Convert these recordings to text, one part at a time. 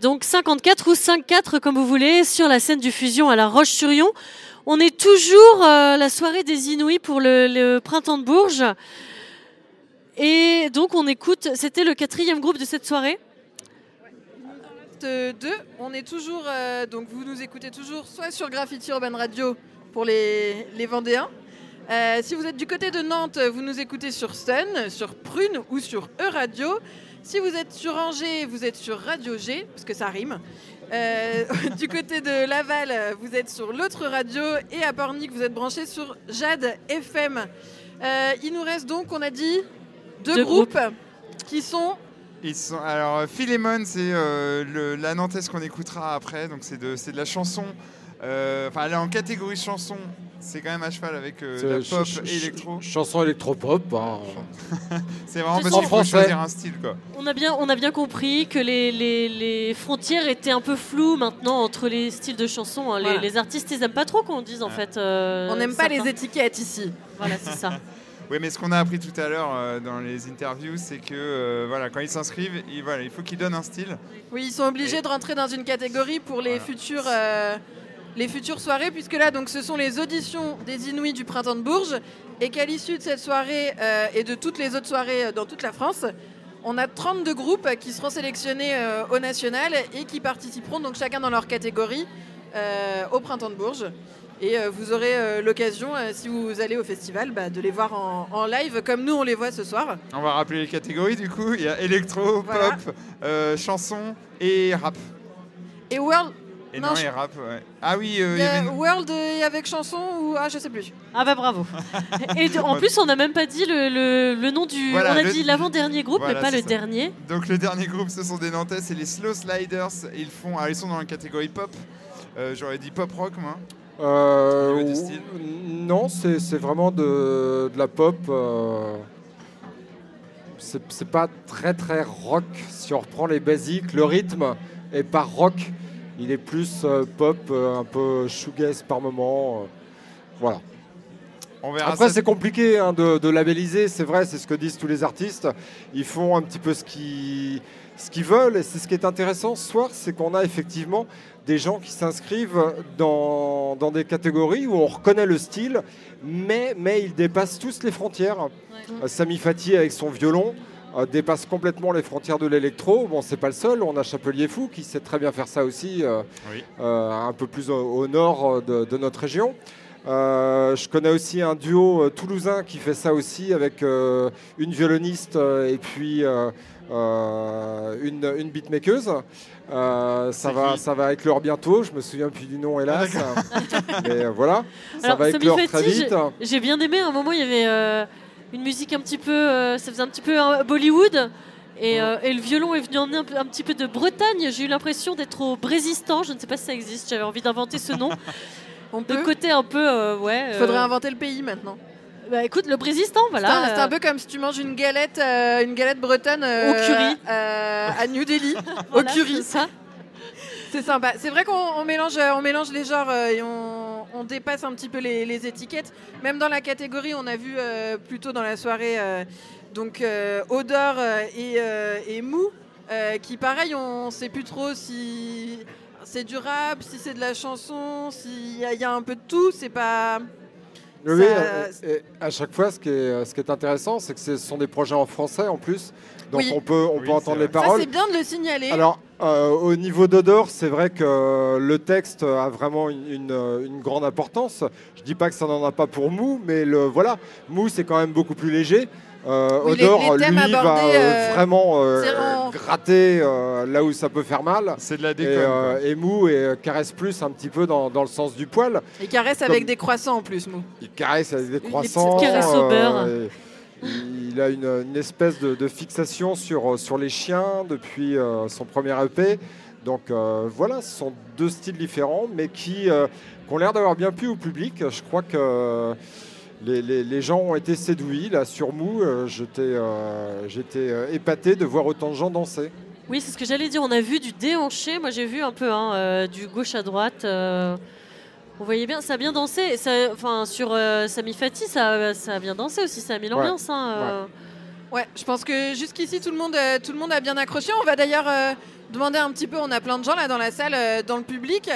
Donc 54 ou 5-4 comme vous voulez sur la scène du Fusion à La Roche-sur-Yon. On est toujours euh, la soirée des Inouïs pour le, printemps de Bourges. Et donc on écoute, c'était le quatrième groupe de cette soirée. Reste deux. On est toujours, euh, donc vous nous écoutez toujours soit sur Graffiti Urban Radio pour les, Vendéens. Euh, si vous êtes du côté de Nantes, vous nous écoutez sur Stun, sur Prune ou sur E-Radio. Si vous êtes sur Angers, vous êtes sur Radio G, parce que ça rime. Euh, du côté de Laval, vous êtes sur l'autre radio. Et à Pornic, vous êtes branché sur Jade FM. Euh, il nous reste donc, on a dit, deux, Deux groupes, qui sont Ils sont, alors, Philemon, c'est euh, la Nantaise qu'on écoutera après. Donc, c'est de, c'est de la chanson. euh, Enfin, elle est en catégorie chanson. C'est quand même à cheval avec euh, la pop ch- et électro. Chanson électropop. hein. C'est vraiment En parce qu'il faut choisir un style, quoi. On a bien, on a bien compris que les, les- les frontières étaient un peu floues maintenant entre les styles de chansons. hein. Les- Voilà. Les, artistes, ils aiment pas trop qu'on dise en fait. euh, On n'aime pas les étiquettes ici. Voilà, c'est ça. Oui, mais ce qu'on a appris tout à l'heure euh, dans les interviews, c'est que euh, voilà, quand ils s'inscrivent, voilà, il faut qu'ils donnent un style. Oui, ils sont obligés de rentrer dans une catégorie pour les Voilà. euh, les futures soirées, puisque là, donc, ce sont les auditions des Inouïs du printemps de Bourges, et qu'à l'issue de cette soirée euh, et de toutes les autres soirées euh, dans toute la France, on a 32 groupes qui seront sélectionnés euh, au national et qui participeront donc chacun dans leur catégorie euh, au printemps de Bourges. Et vous aurez l'occasion, si vous allez au festival, bah, de les voir en, en live comme nous on les voit ce soir. On va rappeler les catégories du coup. Il y a électro, Voilà. pop, chanson et rap. Et World, Et Non, non, je- et rap, ouais. Ah oui, euh, il il y y a avait une- World et avec chanson ou ah je sais plus. Ah bah bravo. Et de- en plus, on n'a même pas dit le, le- le nom du. Voilà, on a le- dit l'avant-dernier groupe, Voilà, mais pas le ça. dernier. Donc le dernier groupe, ce sont des Nantais, c'est les Slow Sliders. Ils font, alors, ils sont dans la catégorie pop. Euh, J'aurais dit pop rock, moi. Euh, non, c'est c'est vraiment de, de la pop. euh, c'est c'est pas très très rock si on reprend les basiques. Le rythme est pas rock. Il est plus euh, pop, euh, un peu shoegaze par moment. euh, voilà. On verra Après, ça. c'est compliqué hein, de, de labelliser, c'est vrai, c'est ce que disent tous les artistes. Ils font un petit peu ce qu'ils ce qu'ils veulent, et c'est ce qui est intéressant ce soir, c'est qu'on a effectivement des gens qui s'inscrivent dans, dans des catégories où on reconnaît le style, mais, mais ils dépassent tous les frontières. Euh, Sami Fati avec son violon euh, dépasse complètement les frontières de l'électro. Bon, c'est pas le seul, on a Chapelier Fou qui sait très bien faire ça aussi, euh, Oui. euh, un peu plus au, au nord euh, de, de notre région. Euh, je connais aussi un duo euh, toulousain qui fait ça aussi avec euh, une violoniste euh, et puis euh, euh, une, une beatmakeuse. Euh, ça, va, ça va éclore bientôt, je me souviens plus du nom hélas. Mais voilà, ça Alors, va éclore très vite. J'ai bien aimé. À un moment, il y avait euh, une musique un petit peu. euh, ça faisait un petit peu euh, Bollywood. Et, euh, et le violon est venu emmener un, un petit peu de Bretagne. J'ai eu l'impression d'être au Brésistan. Je ne sais pas si ça existe. J'avais envie d'inventer ce nom. On Le peut. côté un peu. ouais. Il faudrait inventer le pays maintenant. bah, écoute, le Brésistan, voilà. c'est un peu comme si tu manges une galette, une galette bretonne Au curry. à New Delhi, voilà, au curry. c'est ça. C'est sympa. C'est vrai qu'on on mélange, on mélange les genres et on, on dépasse un petit peu les, les étiquettes. Même dans la catégorie, on a vu euh, plutôt dans la soirée euh, donc euh, odeur euh, et, euh, et mou, euh, qui pareil, on sait plus trop si c'est du rap, si c'est de la chanson, s'il y, y a un peu de tout. C'est pas. Oui, oui, Ça- et à chaque fois, ce qui est, ce qui est intéressant, c'est que ce sont des projets en français en plus. Donc Oui. on peut, on Oui, peut entendre les vrai. Ça paroles. c'est bien de le signaler. Alors, euh, au niveau d'odeur, c'est vrai que le texte a vraiment une, grande importance. Je dis pas que ça n'en a pas pour Mou, mais le, voilà, Mou, c'est quand même beaucoup plus léger. Euh, Oui, Odor, les lui, va abordés, euh, euh, vraiment euh, gratter euh, là où ça peut faire mal. C'est de la Et, déconne. euh, quoi. et Mou et, euh, caresse plus un petit peu dans, dans le sens du poil. Il caresse comme- avec des croissants en plus, Mou. Il caresse avec des croissants. caresses au beurre. et il a une, espèce de, fixation sur, sur les chiens depuis euh, son premier EP. Donc euh, voilà, ce sont deux styles différents, mais qui, euh, ont l'air d'avoir bien plu au public. Je crois que les, gens ont été séduits. Là, sur Mou, euh, j'étais euh, euh, épaté de voir autant de gens danser. Oui, c'est ce que j'allais dire. On a vu du déhanché. Moi, j'ai vu un peu hein, euh, du gauche à droite. Euh, on voyait bien, ça a bien dansé. Enfin, sur euh, Sami Fati, ça, ça a bien dansé aussi. Ça a mis l'ambiance. hein, euh. Ouais, je pense que jusqu'ici tout le monde, euh, tout le monde a bien accroché. On va d'ailleurs euh, demander un petit peu. On a plein de gens là dans la salle, euh, dans le public.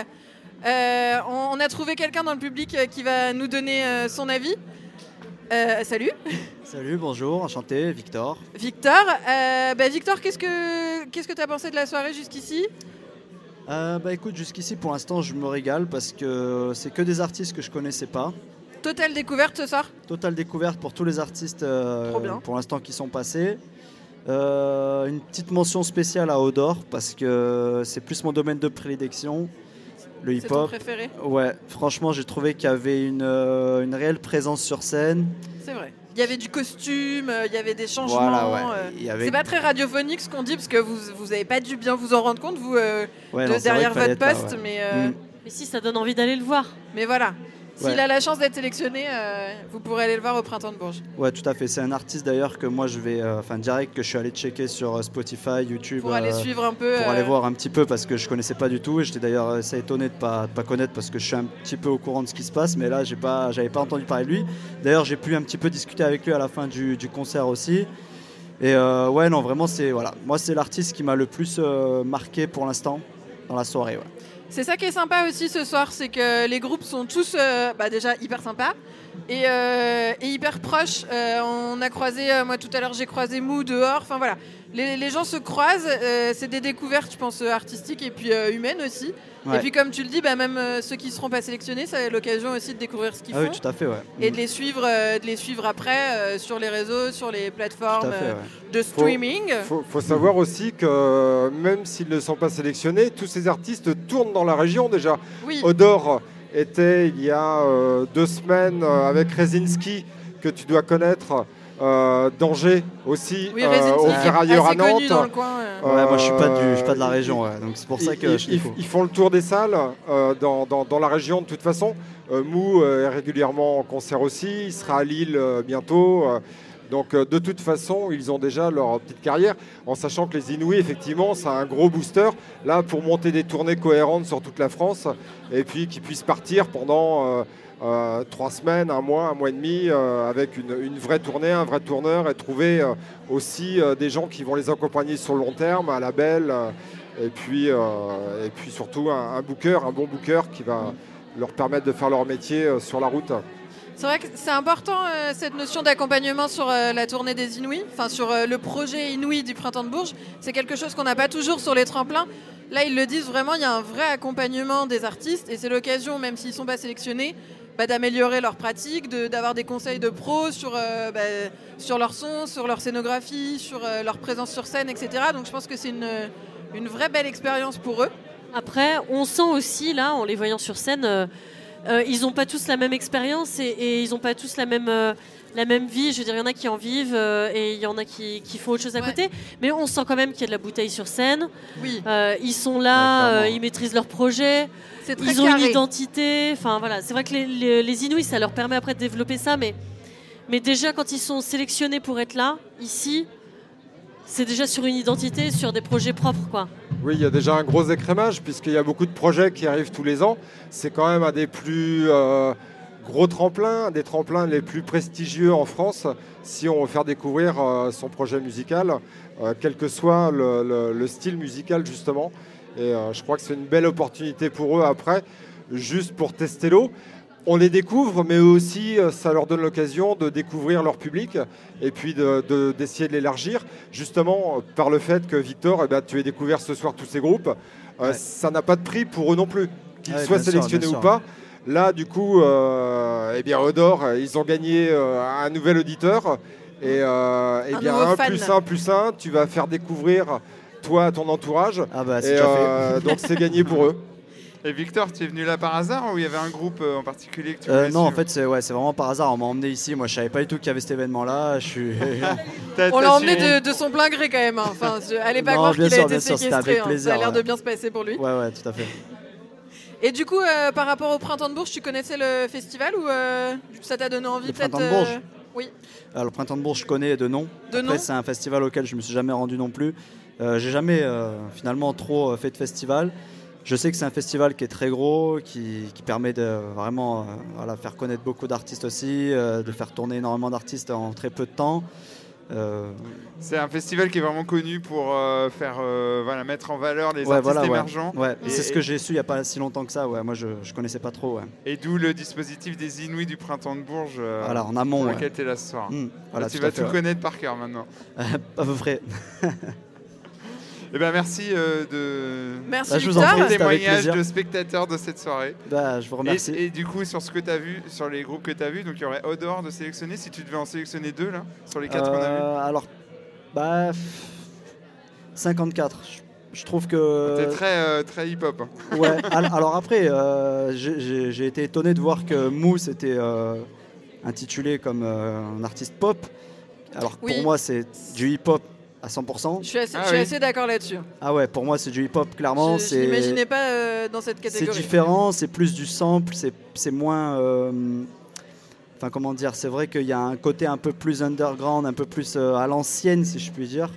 Euh, on, on a trouvé quelqu'un dans le public euh, qui va nous donner euh, son avis. Euh, salut, Salut, bonjour, enchanté, Victor. Victor. Euh, bah, Victor, qu'est-ce que qu'est-ce que t'as pensé de la soirée jusqu'ici? Euh, bah écoute, jusqu'ici pour l'instant je me régale parce que c'est que des artistes que je connaissais pas. Totale découverte ce soir? Totale découverte pour tous les artistes euh, pour l'instant qui sont passés. Euh, une petite mention spéciale à Odor parce que c'est plus mon domaine de prédilection, le hip-hop. préféré? Ouais, franchement j'ai trouvé qu'il y avait une, une réelle présence sur scène. C'est vrai. Il y avait du costume, euh, il y avait des changements. Voilà, ouais. euh, Il y avait- C'est pas très radiophonique ce qu'on dit parce que vous vous avez pas dû bien vous en rendre compte vous euh, Ouais, de non, c'est vrai derrière votre poste, ouais. mais euh, Mm. Mais si, ça donne envie d'aller le voir. mais voilà. S'il Ouais. a la chance d'être sélectionné, euh, vous pourrez aller le voir au printemps de Bourges. Ouais, tout à fait. C'est un artiste d'ailleurs que moi je vais, euh, enfin direct que je suis allé checker sur euh, Spotify, YouTube. Pour aller suivre un peu. pour aller voir un petit peu parce que je connaissais pas du tout et j'étais d'ailleurs assez étonné de pas de pas connaître parce que je suis un petit peu au courant de ce qui se passe mais là j'ai pas j'avais pas entendu parler de lui d'ailleurs j'ai pu un petit peu discuter avec lui à la fin du, du concert aussi et ouais non vraiment c'est voilà moi c'est l'artiste qui m'a le plus marqué pour l'instant dans la soirée ouais. C'est ça qui est sympa aussi ce soir, c'est que les groupes sont tous euh, bah, déjà hyper sympas et, euh, et hyper proches. Euh, on a croisé, euh, moi tout à l'heure j'ai croisé Mou dehors, enfin voilà. Les, les gens se croisent, euh, c'est des découvertes je pense artistiques et puis euh, humaines aussi. Ouais. Et puis comme tu le dis, bah, même euh, ceux qui seront pas sélectionnés, ça a l'occasion aussi de découvrir ce qu'ils ah font. oui tout à fait ouais Et de les suivre, euh, de les suivre après euh, sur les réseaux, sur les plateformes à fait euh, ouais. de streaming. Il faut, faut savoir aussi que même s'ils ne sont pas sélectionnés, tous ces artistes tournent dans la région déjà. Oui, Odor était il y a euh, deux semaines euh, avec Rezinski, que tu dois connaître, euh, d'Angers aussi, oui euh, au Ferrailleur à Nantes. coin. euh. Ouais, moi je suis pas du, je suis pas de la région ouais. donc c'est pour ça que ils, je ils- les faut. ils font le tour des salles euh, dans, dans- dans la région de toute façon. Euh, Mou est régulièrement en concert aussi, il sera à Lille euh, bientôt. Donc euh, de toute façon, ils ont déjà leur petite carrière, en sachant que les Inouïs, effectivement, c'est un gros booster, là, pour monter des tournées cohérentes sur toute la France, et puis qu'ils puissent partir pendant euh, euh, trois semaines, un mois, un mois et demi, avec une, vraie tournée, un vrai tourneur, et trouver aussi des gens qui vont les accompagner sur le long terme, un label, euh, et, puis, et puis surtout un booker, un bon booker qui va leur permettre de faire leur métier euh, sur la route. C'est vrai que c'est important euh, cette notion d'accompagnement sur euh, la tournée des Inouïs, enfin sur le projet Inouï du printemps de Bourges. C'est quelque chose qu'on n'a pas toujours sur les tremplins. Là, ils le disent vraiment, il y a un vrai accompagnement des artistes et c'est l'occasion, même s'ils ne sont pas sélectionnés, bah, d'améliorer leur pratique, d'avoir des conseils de pros sur, bah, sur leur son, sur leur scénographie, sur leur présence sur scène, etc. Donc je pense que c'est une, une vraie belle expérience pour eux. Après, on sent aussi, là, en les voyant sur scène, euh, euh, ils n'ont pas tous la même expérience et, et ils n'ont pas tous la même, euh, la même vie. Je veux dire, il y en a qui en vivent euh, et il y en a qui, qui font autre chose à Ouais. côté. Mais on sent quand même qu'il y a de la bouteille sur scène. Oui, Euh, ils sont là, euh, ils maîtrisent leur projet, c'est très ils ont carré. une identité. Enfin voilà, c'est vrai que les, les, les Inuits, ça leur permet après de développer ça, mais, mais déjà quand ils sont sélectionnés pour être là, ici, c'est déjà sur une identité, sur des projets propres, quoi. Oui, il y a déjà un gros écrémage puisqu'il y a beaucoup de projets qui arrivent tous les ans. C'est quand même un des plus euh, gros tremplins, un des tremplins les plus prestigieux en France si on veut faire découvrir euh, son projet musical, euh, quel que soit le, le- le style musical justement. Et je crois que c'est une belle opportunité pour eux après, juste pour tester l'eau. On les découvre, mais eux aussi, euh, ça leur donne l'occasion de découvrir leur public et puis de- de- d'essayer de, l'élargir, justement euh, par le fait que Victor, eh ben, tu aies découvert ce soir tous ces groupes. Euh, Ouais. Ça n'a pas de prix pour eux non plus, qu'ils Ouais, soient sûr, sélectionnés ou pas. Là, du coup, euh, eh bien, Odor, ils ont gagné euh, un nouvel auditeur. Et euh, eh Un bien, 1 fan. plus 1 plus 1, tu vas faire découvrir toi à ton entourage. Ah bah Et fait. euh, donc, c'est gagné pour eux. Et Victor, tu es venu là par hasard ou il y avait un groupe euh, en particulier que tu Euh, non, en fait, c'est ouais, c'est vraiment par hasard. On m'a emmené ici. Moi, je savais pas du tout qu'il y avait cet événement-là. Je suis. On l'a emmené de, de son plein gré quand même. hein. Enfin, je- allez pas Non, croire bien qu'il a sûr, été bien sûr, c'était séquestré. avec hein. Ça plaisir, a l'air de bien se passer pour lui. ouais, ouais, tout à fait. Et du coup, euh, par rapport au printemps de Bourges, tu connaissais le festival ou euh, ça t'a donné envie peut-être Printemps de Bourges Oui. Alors, le printemps de Bourges, je connais de nom. De Après, nom c'est un festival auquel je me suis jamais rendu non plus. Euh, J'ai jamais euh, finalement trop euh, fait de festival. Je sais que c'est un festival qui est très gros, qui, qui permet de vraiment euh, voilà, faire connaître beaucoup d'artistes aussi, euh, de faire tourner énormément d'artistes en très peu de temps. Euh, C'est un festival qui est vraiment connu pour faire, voilà, mettre en valeur les Ouais, artistes voilà, émergents. ouais, c'est ce que j'ai su il n'y a pas si longtemps que ça. Ouais. Moi, je ne connaissais pas trop. Ouais. Et d'où le dispositif des Inouïs du printemps de Bourges, Voilà, en pour amont. ouais. lequel tu es là ce soir. Voilà, Là, tu tout vas tout connaître par cœur maintenant. à peu près. Eh ben, merci euh, de Merci Bah, je vous en prie. témoignage de spectateurs de cette soirée. Bah, je vous Et, remercie. et du coup, sur ce que tu as vu, sur les groupes que tu as vus, donc il y aurait Odor de sélectionner, si tu devais en sélectionner deux là, sur les quatre qu'on a vus. Euh, alors, bah, pff, 54. Je, je trouve que. T'es très, euh, très hip-hop. hein. Ouais, al- alors après, euh, j'ai- été étonné de voir que Mousse était euh, intitulé comme euh, un artiste pop. Alors Oui. pour moi, c'est du hip-hop à 100%. Je suis assez, Ah oui. assez d'accord là-dessus. Ah ouais, pour moi, c'est du hip-hop, clairement. Je, je c'est l'imaginais pas euh, dans cette c'est catégorie. différent, c'est plus du sample, c'est c'est moins. euh, Enfin, comment dire C'est vrai qu'il y a un côté un peu plus underground, un peu plus euh, à l'ancienne, si je puis dire.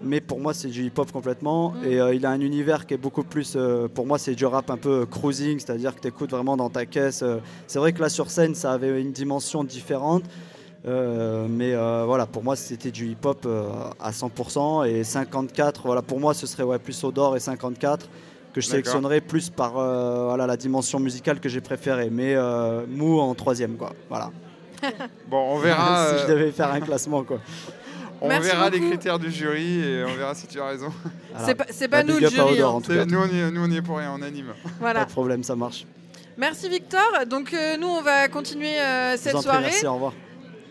Mais pour moi, c'est du hip-hop complètement. Mm. Et euh, il a un univers qui est beaucoup plus. euh, pour moi, c'est du rap un peu cruising, c'est-à-dire que tu écoutes vraiment dans ta caisse. c'est vrai que là, sur scène, ça avait une dimension différente. Euh, mais euh, voilà, pour moi, c'était du hip-hop euh, à 100%. Et 54, voilà, pour moi, ce serait ouais, plus Odor et 54 que je sélectionnerais plus par euh, voilà, la dimension musicale que j'ai préférée. Mais euh, Mou en troisième, quoi. Voilà. Bon, on verra, si je devais faire un classement, quoi. on Merci verra les critères du jury et on verra si tu as raison. Voilà. C'est pas, pas Bah, nous le jury. Odor, hein. en tout cas. C'est- Nous, on y est, nous, on y est pour rien, on anime. Voilà. Pas de problème, ça marche. Merci Victor. Donc euh, nous on va continuer euh, cette prie, soirée. merci, au revoir.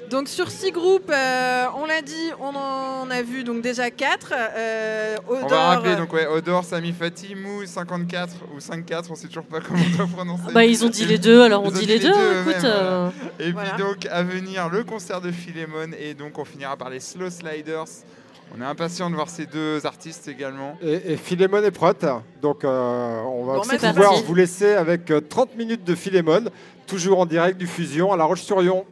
Donc sur six groupes, euh, on l'a dit, on en a vu donc déjà quatre. Euh, On Odor, va rappeler, donc ouais, Odor, Sami Fati, Mou, 54 ou 54, on sait toujours pas comment on doit prononcer. Bah, ils ont dit les deux, alors on dit dit les les deux. deux écoute, euh, Et Voilà. puis donc à venir le concert de Philemon et donc on finira par les Slow Sliders. On est impatient de voir ces deux artistes également. Et, et Philémon est prête. Donc, euh, on va Bon, c'est pouvoir vous laisser avec euh, 30 minutes de Philémon, toujours en direct du Fusion à La Roche-sur-Yon.